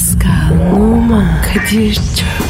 Pascal, Oman, Kadir çok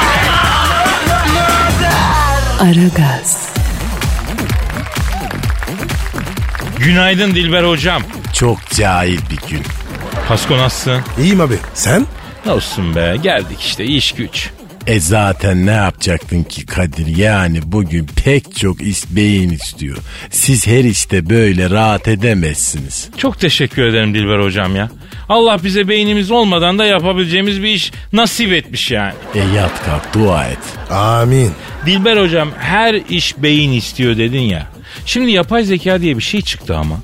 Aragaz, Günaydın Dilber hocam. Çok cahil bir gün. Pasko nasılsın? İyiyim abi. Sen? Ne olsun be geldik işte iş güç. E zaten ne yapacaktın ki Kadir? Yani bugün pek çok iş beyin istiyor. Siz her işte böyle rahat edemezsiniz. Çok teşekkür ederim Dilber hocam ya. Allah bize beynimiz olmadan da yapabileceğimiz bir iş nasip etmiş yani. E yat kalk dua et. Amin. Dilber hocam her iş beyin istiyor dedin ya. Şimdi yapay zeka diye bir şey çıktı ama.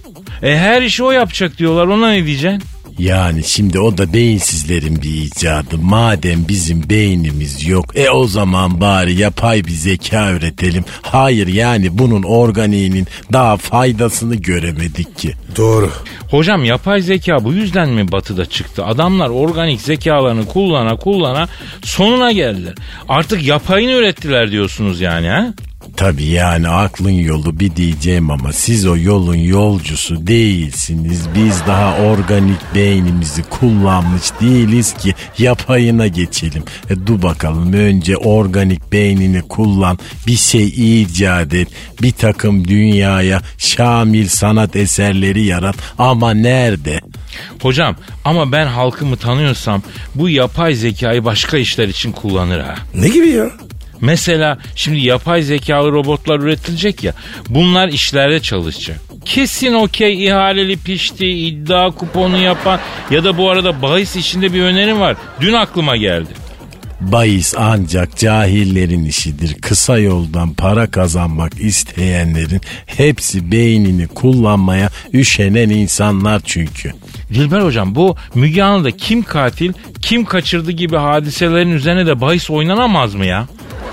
E her işi o yapacak diyorlar ona ne diyeceksin? Yani şimdi o da beyinsizlerin bir icadı. Madem bizim beynimiz yok e o zaman bari yapay bir zeka üretelim. Hayır yani bunun organiğinin daha faydasını göremedik ki. Doğru. Hocam yapay zeka bu yüzden mi batıda çıktı? Adamlar organik zekalarını kullana kullana sonuna geldiler. Artık yapayını ürettiler diyorsunuz yani ha? Tabii yani aklın yolu bir diyeceğim ama siz o yolun yolcusu değilsiniz. Biz daha organik beynimizi kullanmış değiliz ki yapayına geçelim. E dur bakalım önce organik beynini kullan, bir şey icat et, bir takım dünyaya şamil sanat eserleri yarat ama nerede? Hocam ama ben halkımı tanıyorsam bu yapay zekayı başka işler için kullanır ha. Ne gibi ya? Mesela şimdi yapay zekalı robotlar üretilecek ya bunlar işlerde çalışacak. Kesin okey ihaleli pişti iddia kuponu yapan ya da bu arada bahis işinde bir önerim var. Dün aklıma geldi. Bahis ancak cahillerin işidir. Kısa yoldan para kazanmak isteyenlerin hepsi beynini kullanmaya üşenen insanlar çünkü. Dilber hocam bu Müge Anlı'da kim katil kim kaçırdı gibi hadiselerin üzerine de bahis oynanamaz mı ya?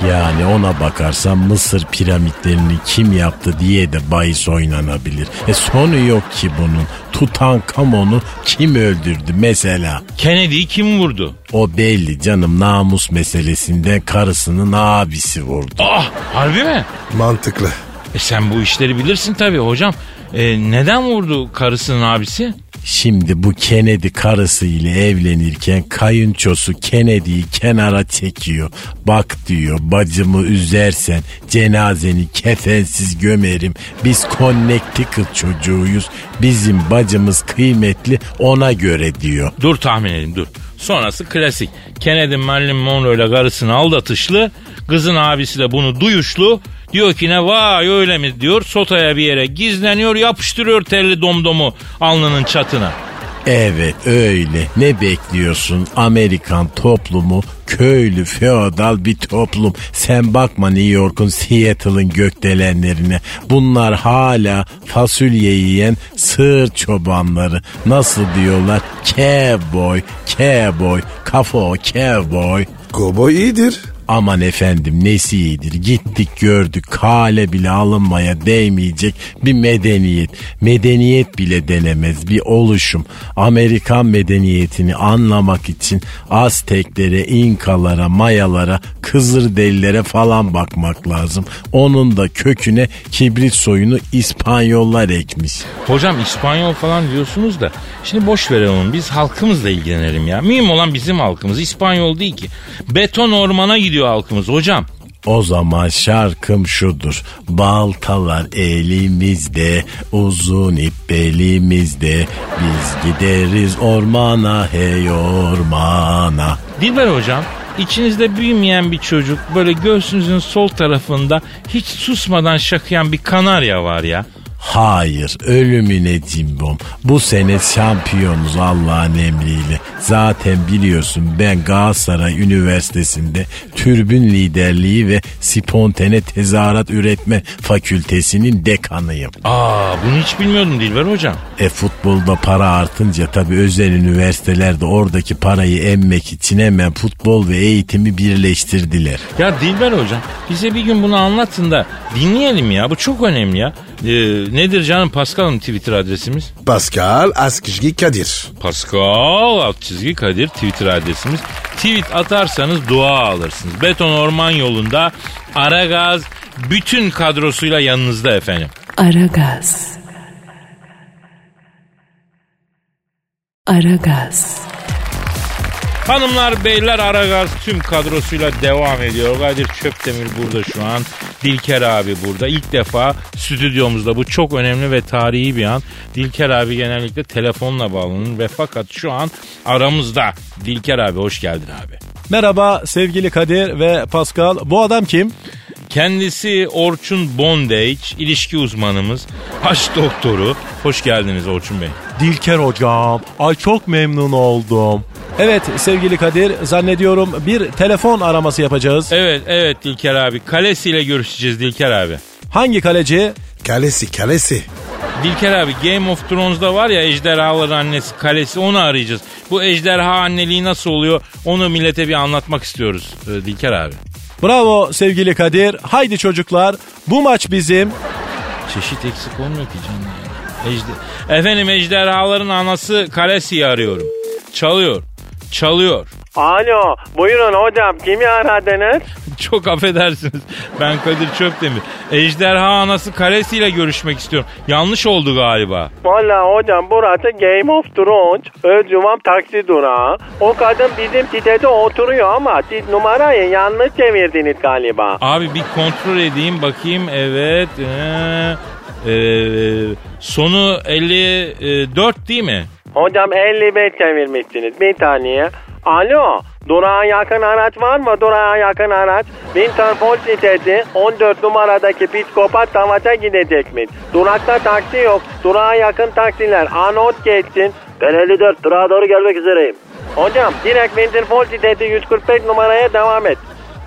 Yani ona bakarsan Mısır piramitlerini kim yaptı diye de bahis oynanabilir. E sonu yok ki bunun. Tutankamon'u kim öldürdü mesela? Kennedy'yi kim vurdu? O belli canım namus meselesinde karısının abisi vurdu. Ah harbi mi? Mantıklı. E sen bu işleri bilirsin tabii hocam. E, neden vurdu karısının abisi? Şimdi bu Kennedy karısıyla evlenirken kayınçosu Kennedy'yi kenara çekiyor. Bak diyor bacımı üzersen cenazeni kefensiz gömerim. Biz Connecticut çocuğuyuz. Bizim bacımız kıymetli ona göre diyor. Dur tahmin edeyim dur. Sonrası klasik. Kennedy Marilyn Monroe ile karısını aldatışlı. Kızın abisi de bunu duyuşlu. Diyor ki ne vay öyle mi diyor. Sotaya bir yere gizleniyor yapıştırıyor telli domdomu alnının çatına. Evet öyle. Ne bekliyorsun? Amerikan toplumu köylü feodal bir toplum. Sen bakma New York'un Seattle'ın gökdelenlerine. Bunlar hala fasulye yiyen sığır çobanları. Nasıl diyorlar? Cowboy, cowboy, kafo cowboy. Cowboy iyidir. Aman efendim nesi iyidir gittik gördük kale bile alınmaya değmeyecek bir medeniyet. Medeniyet bile denemez bir oluşum. Amerikan medeniyetini anlamak için Azteklere, İnkalara, Mayalara, Kızılderililere falan bakmak lazım. Onun da köküne kibrit soyunu İspanyollar ekmiş. Hocam İspanyol falan diyorsunuz da şimdi boş verelim onu biz halkımızla ilgilenelim ya. Mühim olan bizim halkımız İspanyol değil ki. Beton ormana gidiyor halkımız hocam. O zaman şarkım şudur. Baltalar elimizde, uzun ip belimizde. Biz gideriz ormana hey ormana. Dilber hocam içinizde büyümeyen bir çocuk böyle göğsünüzün sol tarafında hiç susmadan şakıyan bir kanarya var ya. Hayır ölümüne cimbom. Bu sene şampiyonuz Allah'ın emriyle. Zaten biliyorsun ben Galatasaray Üniversitesi'nde türbün liderliği ve spontane tezahürat üretme fakültesinin dekanıyım. Aa bunu hiç bilmiyordum Dilber hocam. E futbolda para artınca tabii özel üniversitelerde oradaki parayı emmek için hemen futbol ve eğitimi birleştirdiler. Ya Dilber hocam bize bir gün bunu anlatın da dinleyelim ya. Bu çok önemli ya. Ee, nedir canım Pascal'ın Twitter adresimiz? Pascal Askışgi Kadir. Pascal alt çizgi Kadir Twitter adresimiz. Tweet atarsanız dua alırsınız. Beton Orman yolunda Aragaz bütün kadrosuyla yanınızda efendim. Aragaz. Aragaz. Hanımlar beyler Aragaz tüm kadrosuyla devam ediyor. Kadir Çöptemir burada şu an. Dilker abi burada. İlk defa stüdyomuzda bu çok önemli ve tarihi bir an. Dilker abi genellikle telefonla bağlanır ve fakat şu an aramızda. Dilker abi hoş geldin abi. Merhaba sevgili Kadir ve Pascal. Bu adam kim? Kendisi Orçun Bondage, ilişki uzmanımız, haş doktoru. Hoş geldiniz Orçun Bey. Dilker hocam. Ay çok memnun oldum. Evet sevgili Kadir zannediyorum bir telefon araması yapacağız. Evet evet Dilker abi. Kalesiyle görüşeceğiz Dilker abi. Hangi kaleci? Kalesi kalesi. Dilker abi Game of Thrones'da var ya ejderhaların annesi kalesi onu arayacağız. Bu ejderha anneliği nasıl oluyor onu millete bir anlatmak istiyoruz e, Dilker abi. Bravo sevgili Kadir. Haydi çocuklar bu maç bizim. Çeşit eksik olmuyor ki canım. ya. Ejder... Efendim ejderhaların anası Kalesi'yi arıyorum. Çalıyor. Çalıyor. Alo, buyurun hocam kimi aradınız? Çok affedersiniz. Ben Kadir Çöptemir. Ejderha anası Kalesi ile görüşmek istiyorum. Yanlış oldu galiba. Valla hocam burası Game of Thrones. Özcuvam taksi durağı. O kadın bizim sitede oturuyor ama siz numarayı yanlış çevirdiniz galiba. Abi bir kontrol edeyim bakayım. Evet. Ee, ee, sonu 54 değil mi? Hocam 55 çevirmişsiniz bir saniye. Alo, durağa yakın araç var mı? Durağa yakın araç. Winterfell sitesi 14 numaradaki psikopat savaşa gidecekmiş. Durakta taksi yok. Durağa yakın taksiler. Anot geçsin. Ben 54 durağa doğru gelmek üzereyim. Hocam direkt Winterfell sitesi 145 numaraya devam et.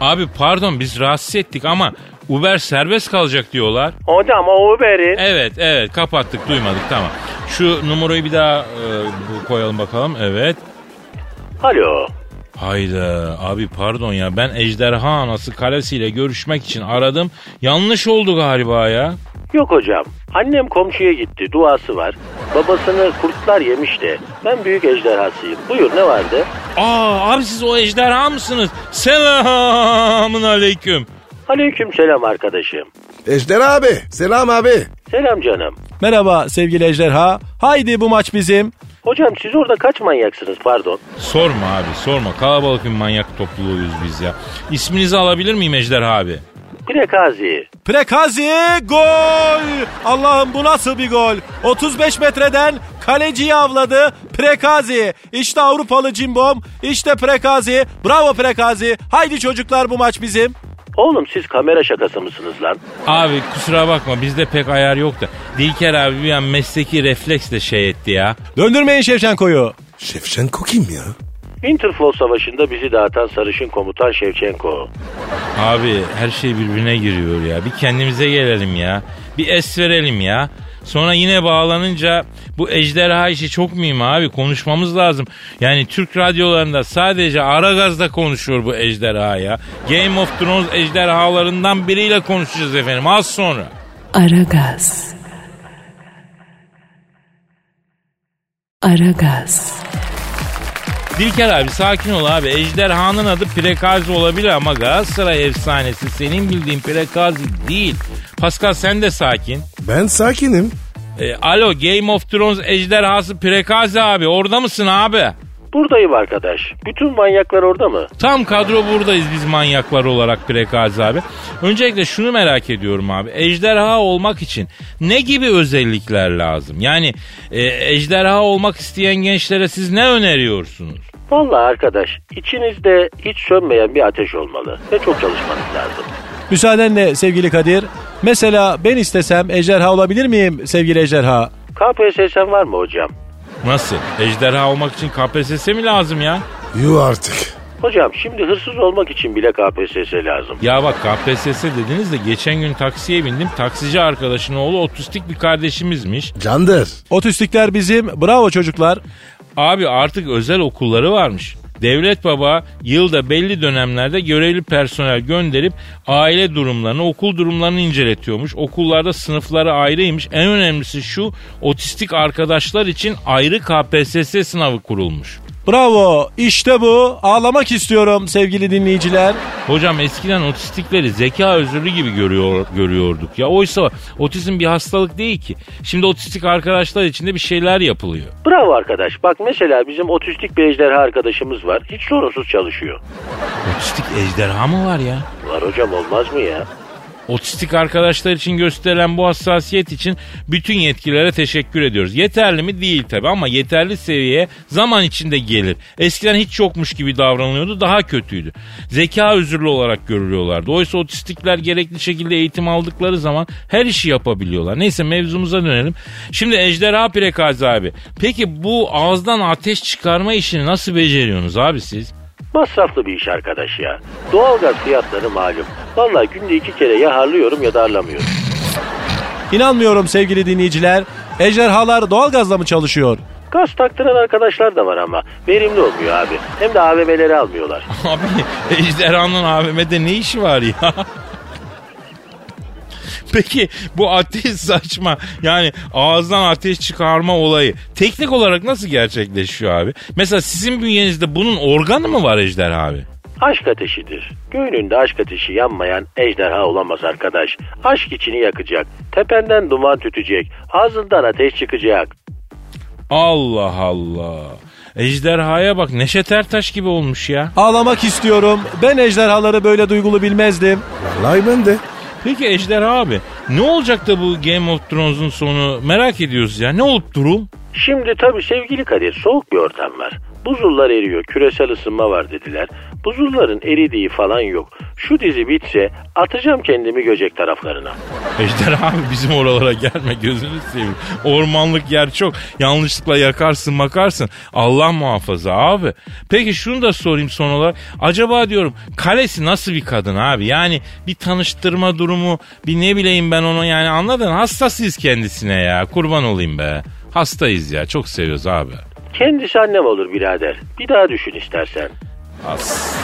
Abi pardon biz rahatsız ettik ama Uber serbest kalacak diyorlar. Hocam o Uber'in. Evet evet kapattık duymadık tamam. Şu numarayı bir daha e, koyalım bakalım. Evet. Alo. Hayda abi pardon ya ben Ejderha Anası kalesiyle görüşmek için aradım. Yanlış oldu galiba ya. Yok hocam. Annem komşuya gitti. Duası var. Babasını kurtlar yemiş de. Ben büyük ejderhasıyım. Buyur ne vardı? Aa abi siz o ejderha mısınız? Selamun aleyküm. Aleyküm selam arkadaşım. Ejder abi. Selam abi. Selam canım. Merhaba sevgili ejderha. Haydi bu maç bizim. Hocam siz orada kaç manyaksınız pardon? Sorma abi sorma kalabalık bir manyak topluluğuyuz biz ya. İsminizi alabilir miyim Ejderha abi? Prekazi. Prekazi gol! Allah'ım bu nasıl bir gol? 35 metreden kaleciyi avladı Prekazi. İşte Avrupalı cimbom, işte Prekazi. Bravo Prekazi. Haydi çocuklar bu maç bizim. Oğlum siz kamera şakası mısınız lan? Abi kusura bakma bizde pek ayar yok da. Dilker abi bir an mesleki refleksle şey etti ya. Döndürmeyin Şevçenko'yu. Şefçenko kim ya? Winterfell Savaşı'nda bizi dağıtan sarışın komutan Şevçenko. Abi her şey birbirine giriyor ya. Bir kendimize gelelim ya. Bir es verelim ya. Sonra yine bağlanınca bu ejderha işi çok mühim abi konuşmamız lazım. Yani Türk radyolarında sadece Aragaz'da konuşuyor bu ejderha ya. Game of Thrones ejderhalarından biriyle konuşacağız efendim az sonra. Aragaz. Aragaz. Dilker abi sakin ol abi. Ejderhanın adı Prekazi olabilir ama Galatasaray efsanesi senin bildiğin Prekazi değil. Pascal sen de sakin. Ben sakinim. E, alo Game of Thrones ejderhası Prekazi abi orada mısın abi? Buradayım arkadaş. Bütün manyaklar orada mı? Tam kadro buradayız biz manyaklar olarak Prekazi abi. Öncelikle şunu merak ediyorum abi. Ejderha olmak için ne gibi özellikler lazım? Yani e, ejderha olmak isteyen gençlere siz ne öneriyorsunuz? Vallahi arkadaş içinizde hiç sönmeyen bir ateş olmalı ve çok çalışmanız lazım. Müsaadenle sevgili Kadir. Mesela ben istesem ejderha olabilir miyim sevgili ejderha? KPSS'en var mı hocam? Nasıl? Ejderha olmak için KPSS mi lazım ya? Yuh artık. Hocam şimdi hırsız olmak için bile KPSS lazım. Ya bak KPSS dediniz de geçen gün taksiye bindim. Taksici arkadaşın oğlu otistik bir kardeşimizmiş. Candır. Otistikler bizim. Bravo çocuklar. Abi artık özel okulları varmış. Devlet baba yılda belli dönemlerde görevli personel gönderip aile durumlarını, okul durumlarını inceletiyormuş. Okullarda sınıfları ayrıymış. En önemlisi şu otistik arkadaşlar için ayrı KPSS sınavı kurulmuş. Bravo. İşte bu. Ağlamak istiyorum sevgili dinleyiciler. Hocam eskiden otistikleri zeka özürlü gibi görüyor, görüyorduk. Ya oysa otizm bir hastalık değil ki. Şimdi otistik arkadaşlar için de bir şeyler yapılıyor. Bravo arkadaş. Bak mesela bizim otistik bir ejderha arkadaşımız var. Hiç sorunsuz çalışıyor. Otistik ejderha mı var ya? Var hocam olmaz mı ya? Otistik arkadaşlar için gösterilen bu hassasiyet için bütün yetkililere teşekkür ediyoruz. Yeterli mi? Değil tabi ama yeterli seviyeye zaman içinde gelir. Eskiden hiç yokmuş gibi davranılıyordu daha kötüydü. Zeka özürlü olarak görülüyorlardı. Oysa otistikler gerekli şekilde eğitim aldıkları zaman her işi yapabiliyorlar. Neyse mevzumuza dönelim. Şimdi ejderha prekazi abi. Peki bu ağızdan ateş çıkarma işini nasıl beceriyorsunuz abi siz? Masraflı bir iş arkadaş ya. Doğalgaz fiyatları malum. Vallahi günde iki kere ya harlıyorum ya da harlamıyorum. İnanmıyorum sevgili dinleyiciler. Ejderhalar doğalgazla mı çalışıyor? Gaz taktıran arkadaşlar da var ama verimli olmuyor abi. Hem de AVM'leri almıyorlar. Abi ejderhanın AVM'de ne işi var ya? Peki bu ateş saçma yani ağızdan ateş çıkarma olayı teknik olarak nasıl gerçekleşiyor abi? Mesela sizin bünyenizde bunun organı mı var ejderha abi? Aşk ateşidir. Göğününde aşk ateşi yanmayan ejderha olamaz arkadaş. Aşk içini yakacak. Tependen duman tütecek. Ağzından ateş çıkacak. Allah Allah. Ejderhaya bak Neşet Ertaş gibi olmuş ya. Ağlamak istiyorum. Ben ejderhaları böyle duygulu bilmezdim. Vallahi ben de. Peki Ejderha abi ne olacak da bu Game of Thrones'un sonu merak ediyoruz ya. Ne olup durum? Şimdi tabii sevgili Kadir soğuk bir ortam var. Buzullar eriyor, küresel ısınma var dediler. Buzulların eridiği falan yok. Şu dizi bitse atacağım kendimi göcek taraflarına. Ejderha abi bizim oralara gelme gözünü seveyim. Ormanlık yer çok. Yanlışlıkla yakarsın makarsın. Allah muhafaza abi. Peki şunu da sorayım son olarak. Acaba diyorum kalesi nasıl bir kadın abi? Yani bir tanıştırma durumu bir ne bileyim ben onu yani anladın. Hastasıyız kendisine ya. Kurban olayım be. Hastayız ya. Çok seviyoruz abi. Kendisi annem olur birader. Bir daha düşün istersen. As.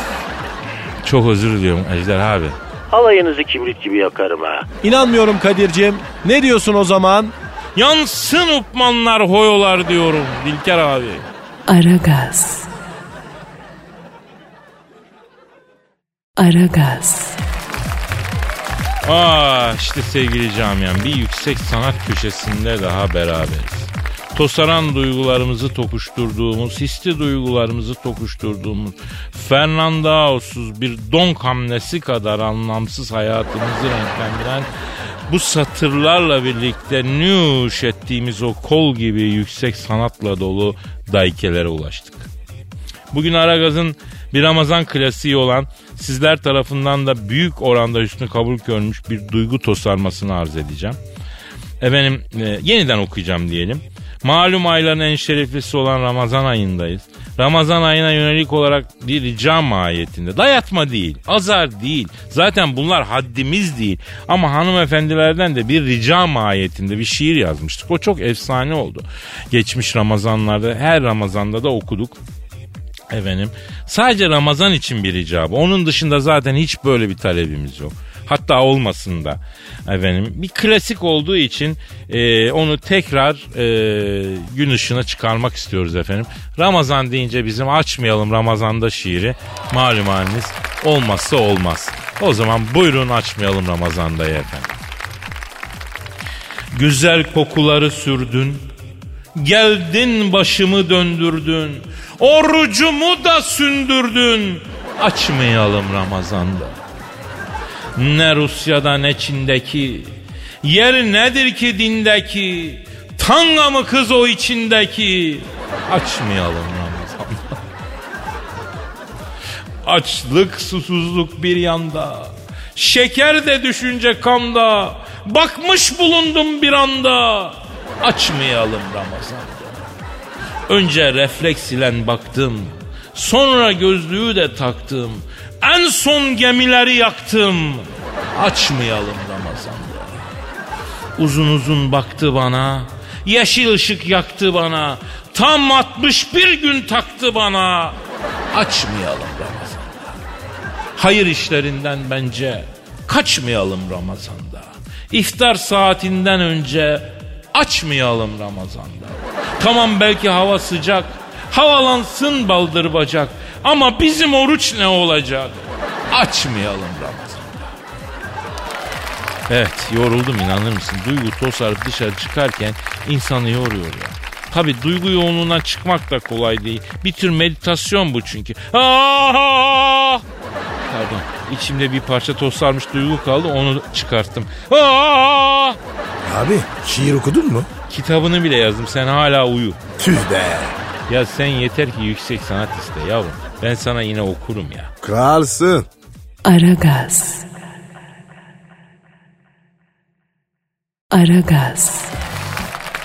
Çok özür diliyorum Ejderha abi. Alayınızı kibrit gibi yakarım ha. İnanmıyorum Kadir'cim. Ne diyorsun o zaman? Yansın upmanlar hoyolar diyorum Dilker abi. Aragaz. Aragaz. Aa işte sevgili camiam bir yüksek sanat köşesinde daha beraberiz. Tosaran duygularımızı tokuşturduğumuz, hisli duygularımızı tokuşturduğumuz, Fernandaos'uz bir don hamlesi kadar anlamsız hayatımızı renklendiren bu satırlarla birlikte nüş ettiğimiz o kol gibi yüksek sanatla dolu daykelere ulaştık. Bugün Aragaz'ın bir Ramazan klasiği olan sizler tarafından da büyük oranda üstüne kabul görmüş bir duygu tosarmasını arz edeceğim. Efendim e, yeniden okuyacağım diyelim. Malum ayların en şereflisi olan Ramazan ayındayız. Ramazan ayına yönelik olarak bir rica mahiyetinde. Dayatma değil, azar değil. Zaten bunlar haddimiz değil. Ama hanımefendilerden de bir rica mahiyetinde bir şiir yazmıştık. O çok efsane oldu. Geçmiş Ramazanlarda her Ramazanda da okuduk. Efendim sadece Ramazan için bir icabı. Onun dışında zaten hiç böyle bir talebimiz yok. Hatta olmasın da efendim. Bir klasik olduğu için e, onu tekrar e, gün ışığına çıkarmak istiyoruz efendim. Ramazan deyince bizim açmayalım Ramazan'da şiiri. Malum haliniz olmazsa olmaz. O zaman buyurun açmayalım Ramazan'da efendim. Güzel kokuları sürdün. Geldin başımı döndürdün. Orucumu da sündürdün. Açmayalım Ramazan'da. Ne Rusya'da ne Çin'deki. Yer nedir ki dindeki? Tanga mı kız o içindeki? Açmayalım Ramazan'da. Açlık susuzluk bir yanda. Şeker de düşünce kanda. Bakmış bulundum bir anda. Açmayalım Ramazan'da. Önce refleks ile baktım. Sonra gözlüğü de taktım. En son gemileri yaktım. Açmayalım Ramazan'da. Uzun uzun baktı bana. Yeşil ışık yaktı bana. Tam 61 gün taktı bana. Açmayalım Ramazan'da. Hayır işlerinden bence kaçmayalım Ramazan'da. İftar saatinden önce açmayalım Ramazan'da. Tamam belki hava sıcak, havalansın baldır bacak ama bizim oruç ne olacak? Açmayalım Ramazan'da. Evet yoruldum inanır mısın? Duygu tosarıp dışarı çıkarken insanı yoruyor ya. Tabi duygu yoğunluğundan çıkmak da kolay değil. Bir tür meditasyon bu çünkü. Aa! Pardon içimde bir parça tosarmış duygu kaldı onu çıkarttım. Aa! Abi şiir okudun mu? Kitabını bile yazdım sen hala uyu. Tüh be. Ya sen yeter ki yüksek sanat iste yavrum. Ben sana yine okurum ya. Kralsın. Aragaz. Aragaz.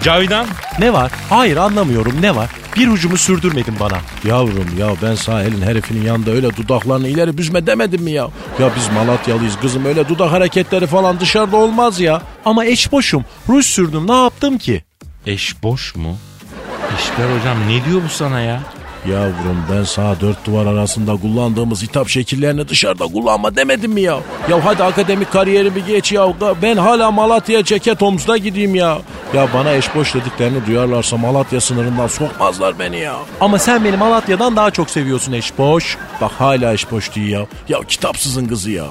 Cavidan Ne var? Hayır anlamıyorum ne var? Bir ucumu sürdürmedin bana. Yavrum ya ben sağ elin herifinin yanında öyle dudaklarını ileri büzme demedim mi ya? Ya biz Malatyalıyız kızım öyle dudak hareketleri falan dışarıda olmaz ya. Ama eş boşum. Ruj sürdüm ne yaptım ki? eş boş mu? Eşber hocam ne diyor bu sana ya? Yavrum ben sağ dört duvar arasında kullandığımız hitap şekillerini dışarıda kullanma demedim mi ya? Ya hadi akademik kariyerimi geç ya. Ben hala Malatya ceket omuzda gideyim ya. Ya bana eş boş dediklerini duyarlarsa Malatya sınırından sokmazlar beni ya. Ama sen beni Malatya'dan daha çok seviyorsun eş boş. Bak hala eş boş değil ya. Ya kitapsızın kızı ya.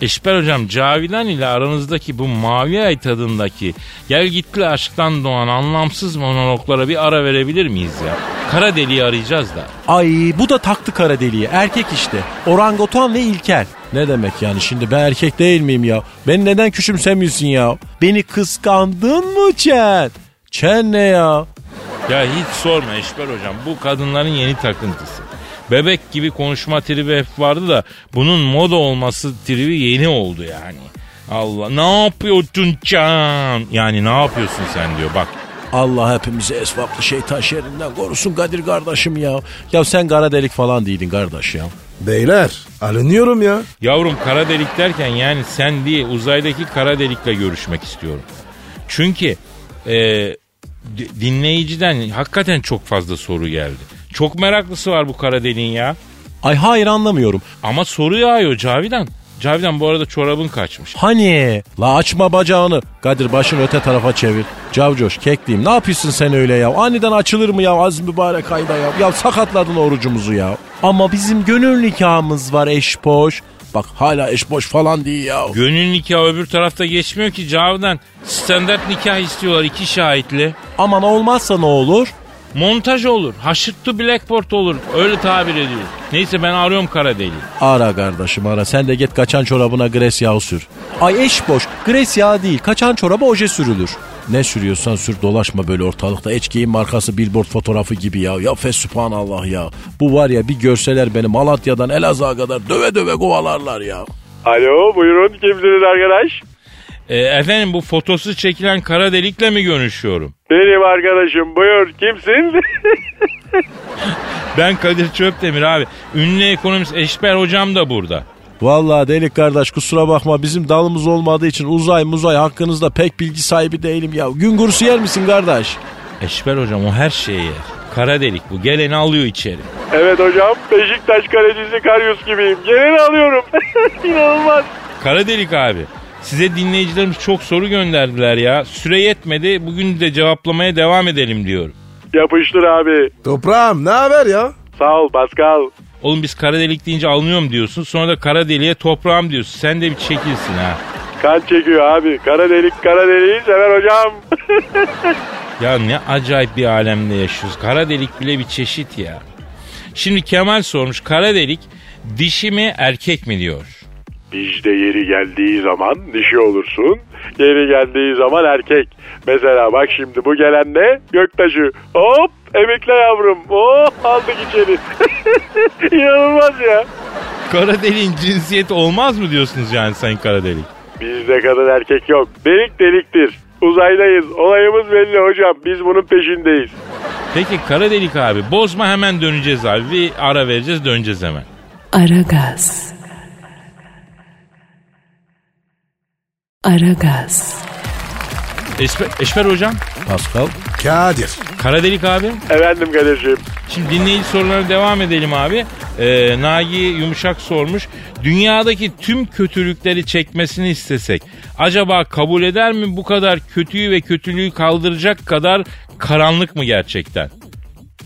Eşber hocam Cavidan ile aranızdaki bu mavi ay tadındaki gel gitli aşktan doğan anlamsız monologlara bir ara verebilir miyiz ya? Kara deliği arayacağız da. Ay bu da taktı kara deliği. Erkek işte. Orangutan ve İlker. Ne demek yani şimdi ben erkek değil miyim ya? Beni neden küçümsemiyorsun ya? Beni kıskandın mı Çen? Çen ne ya? Ya hiç sorma Eşber hocam bu kadınların yeni takıntısı. Bebek gibi konuşma tribi hep vardı da bunun moda olması tribi yeni oldu yani. Allah ne yapıyorsun can? Yani ne yapıyorsun sen diyor bak. Allah hepimizi esvaplı şeytan şerrinden korusun Kadir kardeşim ya. Ya sen kara delik falan değildin kardeş ya. Beyler alınıyorum ya. Yavrum kara delik derken yani sen değil uzaydaki kara delikle görüşmek istiyorum. Çünkü e, di- dinleyiciden hakikaten çok fazla soru geldi. Çok meraklısı var bu kara deliğin ya. Ay hayır anlamıyorum. Ama soru yağıyor Cavidan. Cavidan bu arada çorabın kaçmış. Hani? La açma bacağını. Kadir başını öte tarafa çevir. Cavcoş kekliyim. Ne yapıyorsun sen öyle ya? Aniden açılır mı ya az mübarek ayda ya? Ya sakatladın orucumuzu ya. Ama bizim gönül nikahımız var eş boş. Bak hala eş boş falan değil ya. Gönül nikahı öbür tarafta geçmiyor ki Cavidan. Standart nikah istiyorlar iki şahitli. Aman olmazsa ne olur? Montaj olur. Haşırttı blackboard olur. Öyle tabir ediyor. Neyse ben arıyorum kara deliği. Ara kardeşim ara. Sen de git kaçan çorabına gres yağı sür. Ay eş boş. Gres yağı değil. Kaçan çoraba oje sürülür. Ne sürüyorsan sür dolaşma böyle ortalıkta. Eçkeğin markası billboard fotoğrafı gibi ya. Ya fesubhanallah ya. Bu var ya bir görseler beni Malatya'dan Elazığ'a kadar döve döve kovalarlar ya. Alo buyurun kimsiniz arkadaş? E, efendim bu fotosu çekilen kara delikle mi görüşüyorum? Benim arkadaşım buyur kimsin? Ben Kadir Çöptemir abi. Ünlü ekonomist Eşber hocam da burada. Vallahi delik kardeş kusura bakma bizim dalımız olmadığı için uzay muzay hakkınızda pek bilgi sahibi değilim ya. Gün kurusu yer misin kardeş? Eşber hocam o her şeyi yer. Kara delik bu. Geleni alıyor içeri. evet hocam Beşiktaş kalecisi Karyus gibiyim. Geleni alıyorum. İnanılmaz. Kara delik abi. Size dinleyicilerimiz çok soru gönderdiler ya. Süre yetmedi. Bugün de cevaplamaya devam edelim diyorum. Yapıştır abi. Toprağım ne haber ya? Sağ ol Pascal. Oğlum biz kara delik deyince alınıyorum diyorsun. Sonra da kara deliğe toprağım diyorsun. Sen de bir çekilsin ha. Kan çekiyor abi. Kara delik kara deliği sever hocam. Ya ne acayip bir alemde yaşıyoruz. Kara delik bile bir çeşit ya. Şimdi Kemal sormuş. Kara delik dişi mi erkek mi diyor. İşte yeri geldiği zaman dişi olursun. Yeri geldiği zaman erkek. Mesela bak şimdi bu gelen ne? Göktaşı. Hop emekle yavrum. Oh aldık içeri. İnanılmaz ya. Kara deliğin cinsiyeti olmaz mı diyorsunuz yani sayın kara delik? Bizde kadın erkek yok. Delik deliktir. Uzaydayız. Olayımız belli hocam. Biz bunun peşindeyiz. Peki kara delik abi bozma hemen döneceğiz abi. Bir ara vereceğiz döneceğiz hemen. Aragaz. Aragaz. Esper, Eşber hocam Pascal. Kadir. kara delik abi. Efendim Kadir'ciğim. Şimdi dinleyici sorularına devam edelim abi. Ee, Nagi Yumuşak sormuş. Dünyadaki tüm kötülükleri çekmesini istesek acaba kabul eder mi bu kadar kötüyü ve kötülüğü kaldıracak kadar karanlık mı gerçekten?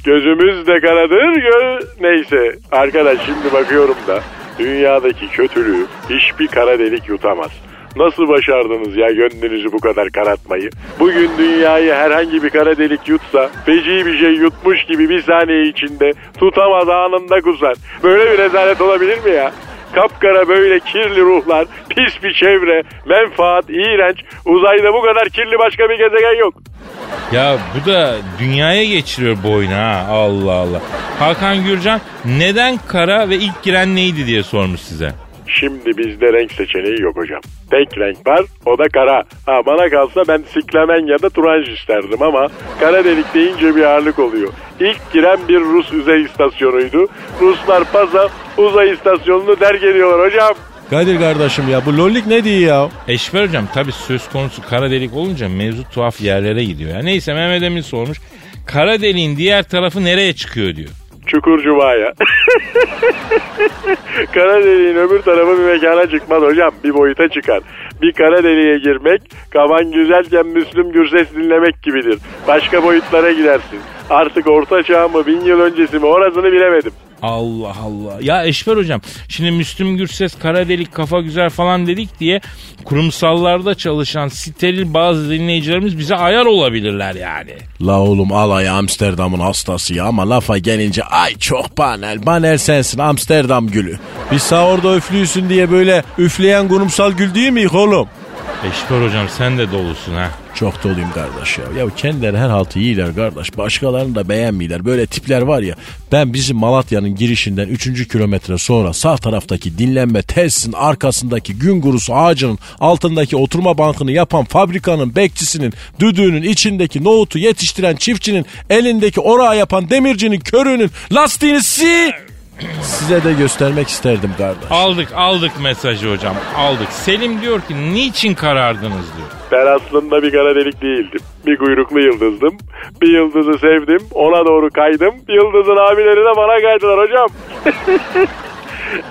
Gözümüz de karadır. Gö Neyse. Arkadaş şimdi bakıyorum da dünyadaki kötülüğü hiçbir kara delik yutamaz. Nasıl başardınız ya gönlünüzü bu kadar karartmayı? Bugün dünyayı herhangi bir kara delik yutsa, feci bir şey yutmuş gibi bir saniye içinde tutamaz anında kusar. Böyle bir rezalet olabilir mi ya? Kapkara böyle kirli ruhlar, pis bir çevre, menfaat, iğrenç. Uzayda bu kadar kirli başka bir gezegen yok. Ya bu da dünyaya geçiriyor boyunu ha Allah Allah. Hakan Gürcan neden kara ve ilk giren neydi diye sormuş size. Şimdi bizde renk seçeneği yok hocam. Tek renk var o da kara. Ha bana kalsa ben siklemen ya da turanj isterdim ama kara delik deyince bir ağırlık oluyor. İlk giren bir Rus uzay istasyonuydu. Ruslar paza uzay istasyonunu terk ediyorlar hocam. Kadir kardeşim ya bu lollik ne diyor ya? Eşber hocam tabi söz konusu kara delik olunca mevzu tuhaf yerlere gidiyor. Ya. Neyse Mehmet Emin sormuş. Kara deliğin diğer tarafı nereye çıkıyor diyor. Çukur Cuma'ya. kara deliğin öbür tarafı bir mekana çıkmaz hocam. Bir boyuta çıkar. Bir kara deliğe girmek kafan güzelken Müslüm Gürses dinlemek gibidir. Başka boyutlara gidersin. Artık orta çağ mı bin yıl öncesi mi orasını bilemedim. Allah Allah. Ya Eşber hocam şimdi Müslüm Gürses kara delik kafa güzel falan dedik diye kurumsallarda çalışan steril bazı dinleyicilerimiz bize ayar olabilirler yani. La oğlum alay Amsterdam'ın hastası ya ama lafa gelince ay çok banel. Banel sensin Amsterdam gülü. Biz sağ orada üflüyorsun diye böyle üfleyen kurumsal gül değil miyiz oğlum? Eşber hocam sen de dolusun ha. Çok doluyum kardeş ya. Ya kendileri her haltı iyiler kardeş. Başkalarını da beğenmiyorlar. Böyle tipler var ya. Ben bizim Malatya'nın girişinden 3. kilometre sonra sağ taraftaki dinlenme tesisinin arkasındaki gün gurusu ağacının altındaki oturma bankını yapan fabrikanın bekçisinin düdüğünün içindeki nohutu yetiştiren çiftçinin elindeki orağı yapan demircinin körüğünün lastiğini si size de göstermek isterdim kardeş. Aldık aldık mesajı hocam aldık. Selim diyor ki niçin karardınız diyor. Ben aslında bir kara delik değildim. Bir kuyruklu yıldızdım. Bir yıldızı sevdim. Ona doğru kaydım. Yıldızın abileri de bana kaydılar hocam.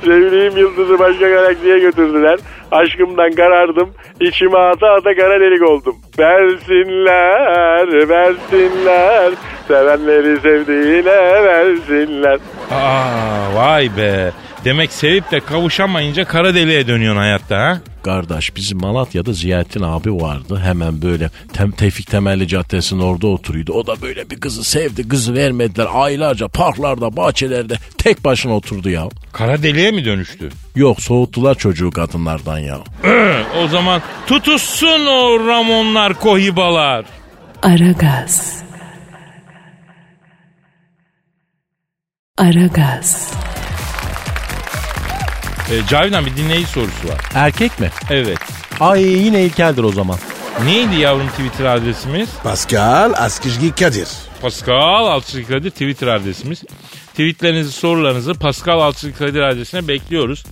Sevdiğim yıldızı başka galaksiye götürdüler. Aşkımdan karardım. İçime ata ata kara delik oldum. Versinler, versinler. Sevenleri sevdiğine versinler. Aa vay be. Demek sevip de kavuşamayınca kara deliğe dönüyorsun hayatta ha? Kardeş bizim Malatya'da Ziyaettin abi vardı. Hemen böyle tem, Tevfik Temelli Caddesi'nin orada oturuyordu. O da böyle bir kızı sevdi. Kızı vermediler. Aylarca parklarda, bahçelerde tek başına oturdu ya. Kara deliğe mi dönüştü? Yok soğuttular çocuğu kadınlardan ya. O zaman tutuşsun o Ramonlar kohibalar. Aragaz. Aragaz. Ee, Cavidan bir dinleyici sorusu var. Erkek mi? Evet. Ay yine ilkeldir o zaman. Neydi yavrum Twitter adresimiz? Pascal Askizgi Kadir. Pascal Altçılık Kadir Twitter adresimiz. Tweetlerinizi, sorularınızı Pascal Altçılık Kadir adresine bekliyoruz.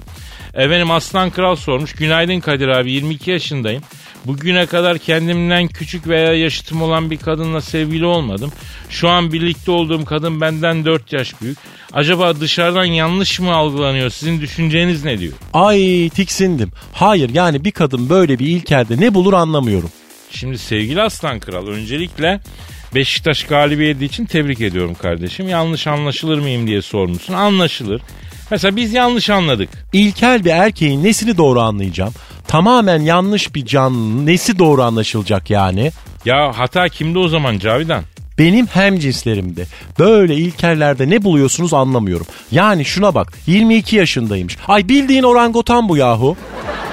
Efendim Aslan Kral sormuş. Günaydın Kadir abi 22 yaşındayım. Bugüne kadar kendimden küçük veya yaşıtım olan bir kadınla sevgili olmadım. Şu an birlikte olduğum kadın benden 4 yaş büyük. Acaba dışarıdan yanlış mı algılanıyor? Sizin düşünceniz ne diyor? Ay tiksindim. Hayır yani bir kadın böyle bir ilkelde ne bulur anlamıyorum. Şimdi sevgili Aslan Kral öncelikle Beşiktaş galibiyeti için tebrik ediyorum kardeşim. Yanlış anlaşılır mıyım diye sormuşsun. Anlaşılır. Mesela biz yanlış anladık. İlkel bir erkeğin nesini doğru anlayacağım? Tamamen yanlış bir canlının nesi doğru anlaşılacak yani? Ya hata kimde o zaman Cavidan? Benim hem cinslerimde böyle ilkellerde ne buluyorsunuz anlamıyorum. Yani şuna bak 22 yaşındaymış. Ay bildiğin orangutan bu yahu.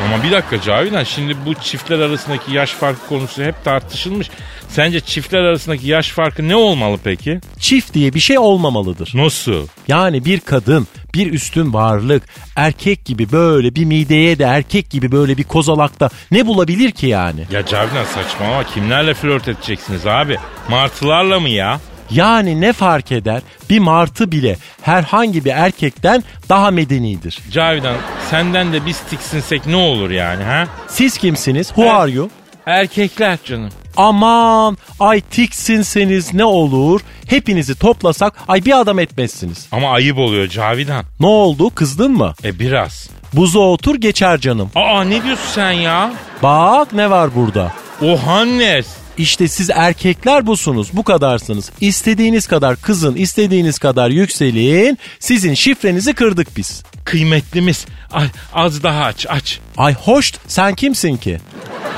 Ama bir dakika Cavidan şimdi bu çiftler arasındaki yaş farkı konusu hep tartışılmış. Sence çiftler arasındaki yaş farkı ne olmalı peki? Çift diye bir şey olmamalıdır. Nasıl? Yani bir kadın bir üstün varlık erkek gibi böyle bir mideye de erkek gibi böyle bir kozalakta ne bulabilir ki yani? Ya Cavidan saçmalama kimlerle flört edeceksiniz abi? Martılarla mı ya? Yani ne fark eder? Bir martı bile herhangi bir erkekten daha medenidir. Cavidan senden de biz tiksinsek ne olur yani ha? Siz kimsiniz? Who are you? Erkekler canım. Aman ay tiksinseniz ne olur? Hepinizi toplasak ay bir adam etmezsiniz. Ama ayıp oluyor Cavidan. Ne oldu kızdın mı? E biraz. Buza otur geçer canım. Aa ne diyorsun sen ya? Bak ne var burada. O Hannes. İşte siz erkekler busunuz bu kadarsınız. İstediğiniz kadar kızın istediğiniz kadar yükselin. Sizin şifrenizi kırdık biz. Kıymetlimiz. Ay, az daha aç aç. Ay hoş sen kimsin ki?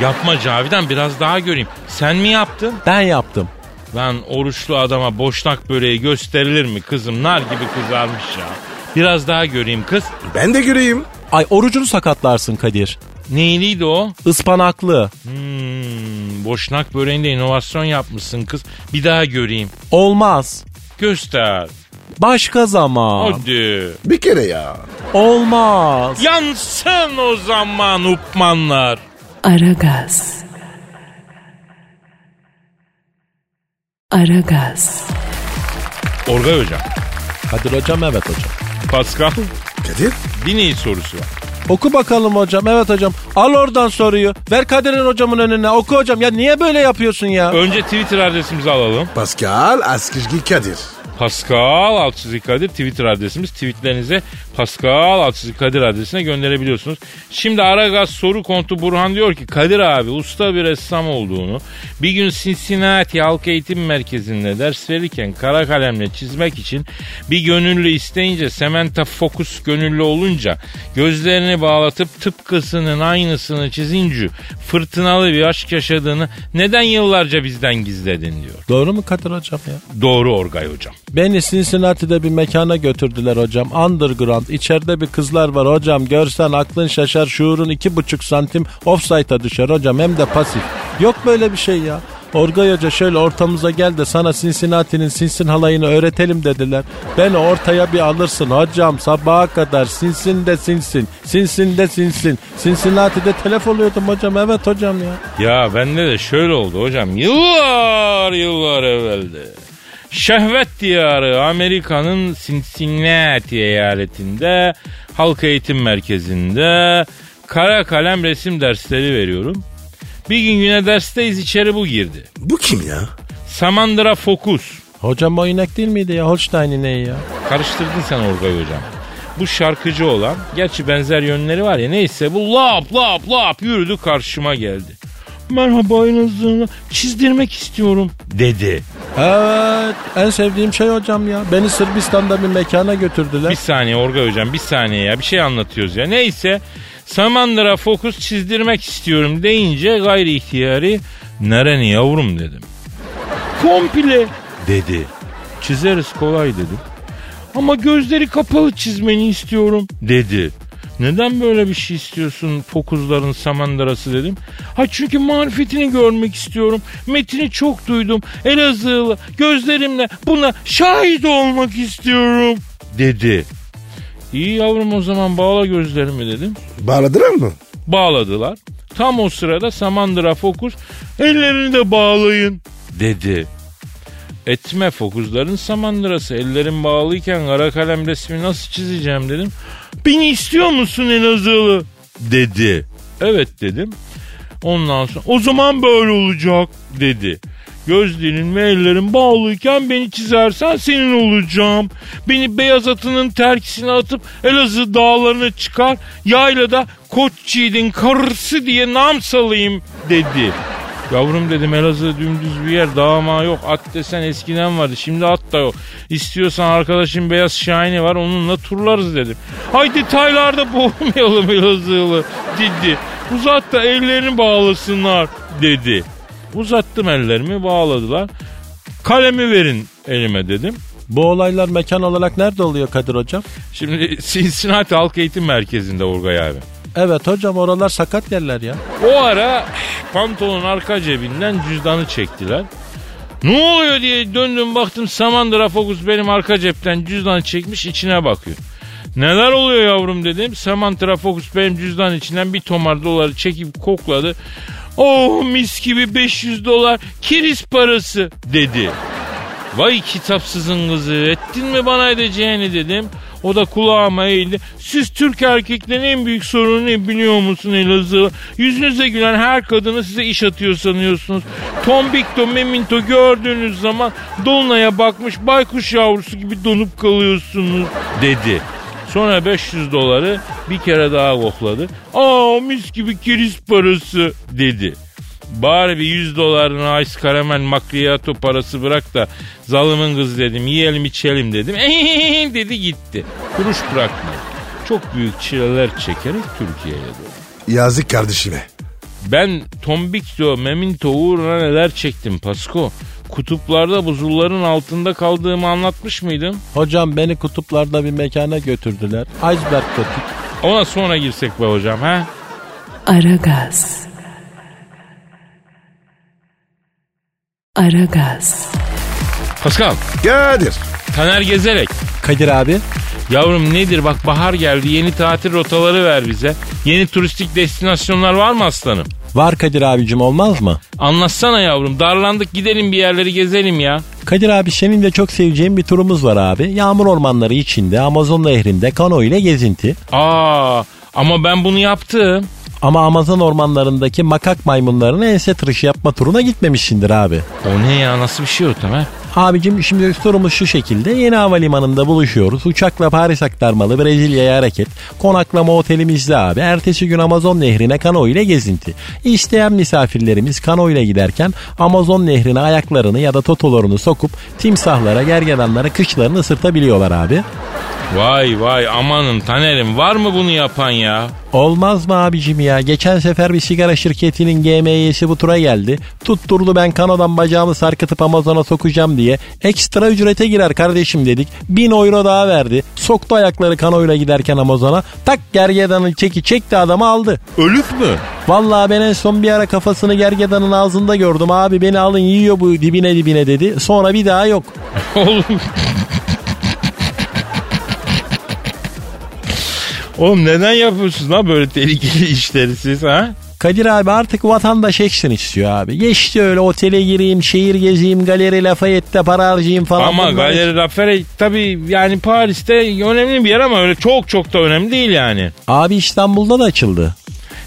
Yapma Cavidan biraz daha göreyim. Sen mi yaptın? Ben yaptım. Lan oruçlu adama boşnak böreği gösterilir mi kızım? Nar gibi kızarmış ya. Biraz daha göreyim kız. Ben de göreyim. Ay orucunu sakatlarsın Kadir. Neyliydi o? Ispanaklı. Hmm, boşnak böreğinde inovasyon yapmışsın kız. Bir daha göreyim. Olmaz. Göster. Başka zaman. Hadi. Bir kere ya. Olmaz. Yansın o zaman upmanlar. Aragaz. Aragaz. Orgay hocam. Kadir hocam evet hocam. Pascal. Kadir Bir neyi sorusu var. Oku bakalım hocam. Evet hocam. Al oradan soruyu. Ver Kadir'in hocamın önüne. Oku hocam. Ya niye böyle yapıyorsun ya? Önce Twitter adresimizi alalım. Pascal Askizgi Kadir. Pascal Altçizgi Kadir Twitter adresimiz. Tweetlerinizi Pascal Altçizgi Kadir adresine gönderebiliyorsunuz. Şimdi Aragaz soru kontu Burhan diyor ki Kadir abi usta bir ressam olduğunu bir gün Cincinnati Halk Eğitim Merkezi'nde ders verirken kara kalemle çizmek için bir gönüllü isteyince Samantha Focus gönüllü olunca gözlerini bağlatıp tıpkısının aynısını çizince fırtınalı bir aşk yaşadığını neden yıllarca bizden gizledin diyor. Doğru mu Kadir hocam ya? Doğru Orgay hocam. Beni Cincinnati'de bir mekana götürdüler hocam. Underground. İçeride bir kızlar var hocam. Görsen aklın şaşar. Şuurun iki buçuk santim offside'a düşer hocam. Hem de pasif. Yok böyle bir şey ya. Orgay Hoca şöyle ortamıza gel de sana Cincinnati'nin sinsin halayını öğretelim dediler. Beni ortaya bir alırsın hocam sabaha kadar sinsin de sinsin. Sinsin de sinsin. Cincinnati'de telef oluyordum hocam evet hocam ya. Ya bende de şöyle oldu hocam. Yıllar yıllar evvelde. Şehvet diyarı Amerika'nın Cincinnati eyaletinde halk eğitim merkezinde kara kalem resim dersleri veriyorum. Bir gün yine dersteyiz içeri bu girdi. Bu kim ya? Samandra Focus. Hocam o inek değil miydi ya? Holstein ineği ya. Karıştırdın sen Orgay hocam. Bu şarkıcı olan, gerçi benzer yönleri var ya neyse bu lap lap lap yürüdü karşıma geldi. Merhaba Elazığ'ını çizdirmek istiyorum dedi. Evet en sevdiğim şey hocam ya. Beni Sırbistan'da bir mekana götürdüler. Bir saniye Orgay hocam bir saniye ya bir şey anlatıyoruz ya. Neyse Samandıra fokus çizdirmek istiyorum deyince gayri ihtiyari nereni yavrum dedim. Komple dedi. Çizeriz kolay dedim. Ama gözleri kapalı çizmeni istiyorum dedi. Neden böyle bir şey istiyorsun fokuzların samandırası dedim. Ha çünkü marifetini görmek istiyorum. Metini çok duydum. Elazığlı gözlerimle buna şahit olmak istiyorum dedi. İyi yavrum o zaman bağla gözlerimi dedim. Bağladılar mı? Bağladılar. Tam o sırada Samandıra Fokus ellerini de bağlayın dedi. Etme fokuzların samandırası. Ellerim bağlıyken kara kalem resmi nasıl çizeceğim dedim. Beni istiyor musun Elazığlı? Dedi. Evet dedim. Ondan sonra o zaman böyle olacak dedi. Gözlerin ve ellerin bağlıyken beni çizersen senin olacağım. Beni beyaz atının terkisine atıp Elazığ dağlarına çıkar. Yaylada koç yiğidin karısı diye nam salayım dedi. Yavrum dedim Elazığ dümdüz bir yer dağma yok at desen eskiden vardı şimdi at da yok. İstiyorsan arkadaşım Beyaz Şahini var onunla turlarız dedim. Hay detaylarda boğulmayalım Elazığlı dedi. Uzat da ellerini bağlasınlar dedi. Uzattım ellerimi bağladılar. Kalemi verin elime dedim. Bu olaylar mekan olarak nerede oluyor Kadir hocam? Şimdi Cincinnati Halk Eğitim Merkezi'nde Orgay abi. Evet hocam oralar sakat yerler ya. O ara pantolonun arka cebinden cüzdanı çektiler. Ne oluyor diye döndüm baktım Samandıra Fokus benim arka cepten cüzdanı çekmiş içine bakıyor. Neler oluyor yavrum dedim. Samantha Focus benim cüzdan içinden bir tomar doları çekip kokladı. Oh mis gibi 500 dolar kiriz parası dedi. Vay kitapsızın kızı ettin mi bana edeceğini dedim. O da kulağıma eğildi. Siz Türk erkeklerin en büyük sorunu ne biliyor musun Elazığ? Yüzünüze gülen her kadını size iş atıyor sanıyorsunuz. Tombikto, Meminto gördüğünüz zaman Dolunay'a bakmış baykuş yavrusu gibi donup kalıyorsunuz dedi. Sonra 500 doları bir kere daha kokladı. Aa mis gibi kiriz parası dedi. Bari bir 100 dolarını ice karamel macchiato parası bırak da zalımın kız dedim yiyelim içelim dedim. dedi gitti. Kuruş bırakmadı. Çok büyük çileler çekerek Türkiye'ye döndü. Yazık kardeşime. Ben Tombikto, Meminto uğruna neler çektim Pasko. Kutuplarda buzulların altında kaldığımı anlatmış mıydım? Hocam beni kutuplarda bir mekana götürdüler. Iceberg kötü. Ona sonra girsek be hocam ha? Aragaz. Aragaz. Pascal, Kadir. Taner Gezerek. Kadir abi. Yavrum nedir bak bahar geldi yeni tatil rotaları ver bize. Yeni turistik destinasyonlar var mı aslanım? Var Kadir abicim olmaz mı? Anlatsana yavrum darlandık gidelim bir yerleri gezelim ya. Kadir abi senin de çok seveceğin bir turumuz var abi. Yağmur ormanları içinde Amazon nehrinde kano ile gezinti. Aa ama ben bunu yaptım. Ama Amazon ormanlarındaki makak maymunlarını ense tıraşı yapma turuna gitmemişsindir abi. O ne ya nasıl bir şey o Tamer? Abicim şimdi sorumuz şu şekilde. Yeni havalimanında buluşuyoruz. Uçakla Paris aktarmalı Brezilya'ya hareket. Konaklama otelimizde abi. Ertesi gün Amazon nehrine kano ile gezinti. İsteyen misafirlerimiz kano ile giderken Amazon nehrine ayaklarını ya da totolarını sokup timsahlara, gergedanlara kışlarını ısırtabiliyorlar abi. Vay vay amanın Taner'im var mı bunu yapan ya? Olmaz mı abicim ya? Geçen sefer bir sigara şirketinin GMY'si bu tura geldi. Tutturdu ben kanodan bacağımı sarkıtıp Amazon'a sokacağım diye. Ekstra ücrete girer kardeşim dedik. Bin euro daha verdi. Soktu ayakları kanoyla giderken Amazon'a. Tak gergedanın çeki çekti adamı aldı. Ölüf mü? Vallahi ben en son bir ara kafasını gergedanın ağzında gördüm. Abi beni alın yiyor bu dibine dibine dedi. Sonra bir daha yok. Oğlum. Oğlum neden yapıyorsunuz lan böyle tehlikeli işleri siz ha? Kadir abi artık vatandaş action istiyor abi. Geçti öyle otele gireyim, şehir gezeyim, galeri Lafayette'te para harcayayım falan. Ama Bunlar- Galeri Lafayette tabii yani Paris'te önemli bir yer ama öyle çok çok da önemli değil yani. Abi İstanbul'da da açıldı.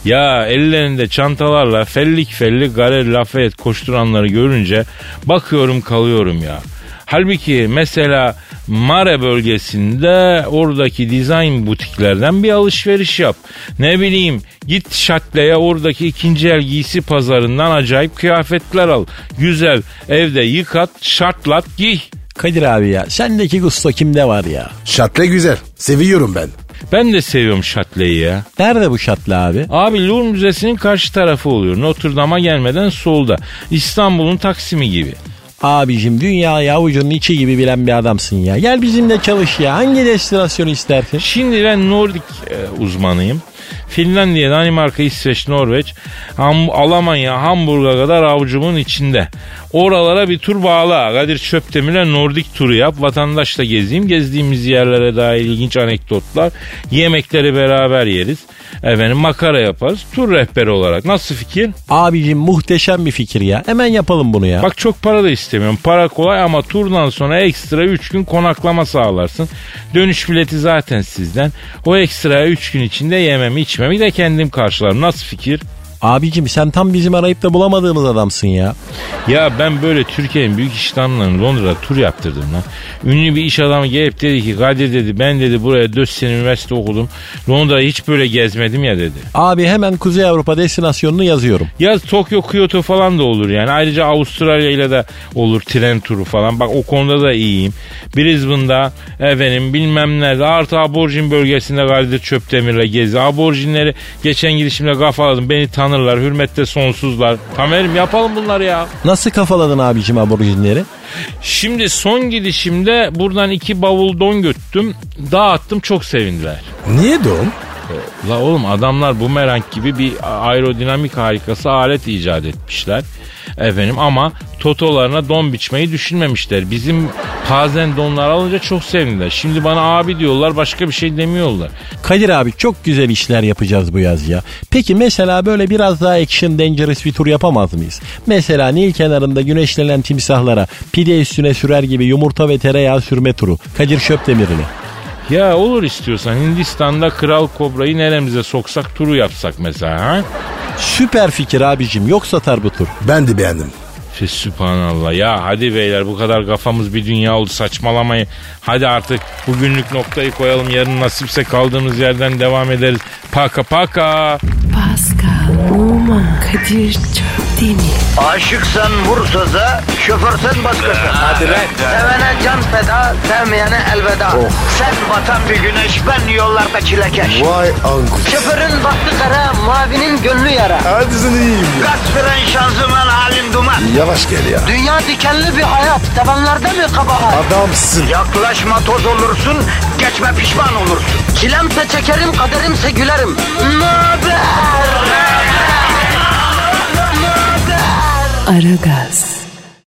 Ya ellerinde çantalarla fellik fellik Galeri Lafayette koşturanları görünce bakıyorum kalıyorum ya. Halbuki mesela Mare bölgesinde oradaki dizayn butiklerden bir alışveriş yap. Ne bileyim git Şatle'ye oradaki ikinci el giysi pazarından acayip kıyafetler al. Güzel evde yıkat şartlat giy. Kadir abi ya sendeki gusto kimde var ya? Şatle güzel. Seviyorum ben. Ben de seviyorum Şatle'yi ya. Nerede bu şatlı abi? Abi Louvre Müzesi'nin karşı tarafı oluyor. Notre Dame'a gelmeden solda. İstanbul'un Taksim'i gibi. Abicim dünyayı avucunun içi gibi bilen bir adamsın ya. Gel bizimle çalış ya. Hangi destinasyonu istersin? Şimdi ben Nordik e, uzmanıyım. Finlandiya, Danimarka, İsveç, Norveç, Ham- Almanya, Hamburg'a kadar avucumun içinde. Oralara bir tur bağla. Kadir Çöptemir'e Nordik turu yap. Vatandaşla gezeyim. Gezdiğimiz yerlere dair ilginç anekdotlar. Yemekleri beraber yeriz. Efendim makara yaparız. Tur rehberi olarak. Nasıl fikir? Abicim muhteşem bir fikir ya. Hemen yapalım bunu ya. Bak çok para da istemiyorum. Para kolay ama turdan sonra ekstra 3 gün konaklama sağlarsın. Dönüş bileti zaten sizden. O ekstra 3 gün içinde yememi içmemi de kendim karşılarım. Nasıl fikir? Abicim sen tam bizim arayıp da bulamadığımız adamsın ya. Ya ben böyle Türkiye'nin büyük iş adamlarını Londra'da tur yaptırdım lan. Ünlü bir iş adamı gelip dedi ki Kadir dedi ben dedi buraya 4 sene üniversite okudum. Londra'yı hiç böyle gezmedim ya dedi. Abi hemen Kuzey Avrupa destinasyonunu yazıyorum. Ya Tokyo, Kyoto falan da olur yani. Ayrıca Avustralya ile de olur tren turu falan. Bak o konuda da iyiyim. Brisbane'da efendim bilmem nerede artı aborjin bölgesinde Kadir Çöpdemir'le gezi. Aborjinleri geçen gidişimde kafaladım. Beni tanırlar. Hürmette sonsuzlar. Tamerim yapalım bunları ya. Nasıl kafaladın abicim aborjinleri? Şimdi son gidişimde buradan iki bavul don göttüm. Dağıttım çok sevindiler. Niye don? La oğlum adamlar bumerang gibi bir aerodinamik harikası alet icat etmişler. Efendim ama totolarına don biçmeyi düşünmemişler. Bizim pazen donlar alınca çok sevindiler. Şimdi bana abi diyorlar başka bir şey demiyorlar. Kadir abi çok güzel işler yapacağız bu yaz ya. Peki mesela böyle biraz daha action dangerous bir tur yapamaz mıyız? Mesela Nil kenarında güneşlenen timsahlara pide üstüne sürer gibi yumurta ve tereyağı sürme turu. Kadir Şöpdemir'le. Ya olur istiyorsan Hindistan'da kral kobrayı neremize soksak turu yapsak mesela ha? Süper fikir abicim yok satar bu tur. Ben de beğendim. Fe subhanallah ya hadi beyler bu kadar kafamız bir dünya oldu saçmalamayın. Hadi artık bugünlük noktayı koyalım yarın nasipse kaldığımız yerden devam ederiz. Paka paka. Pascal, Oman, Kadir çok değil mi? Aşıksan vursa da, şoförsen başkasın. Hadi Sevene can feda, sevmeyene elveda. Sen batan bir güneş, ben yollarda çilekeş. Vay anku. Şoförün baktı kara, mavinin gönlü yara. Hadi sen iyiyim ya. Kasperen şanzıman halin duman. Yavaş gel ya. Dünya dikenli bir hayat, sevenlerde mi kabahar? Adamsın. Yaklaşma toz olursun, geçme pişman olursun. Çilemse çekerim, kaderimse gülerim. Möber! Aragaz.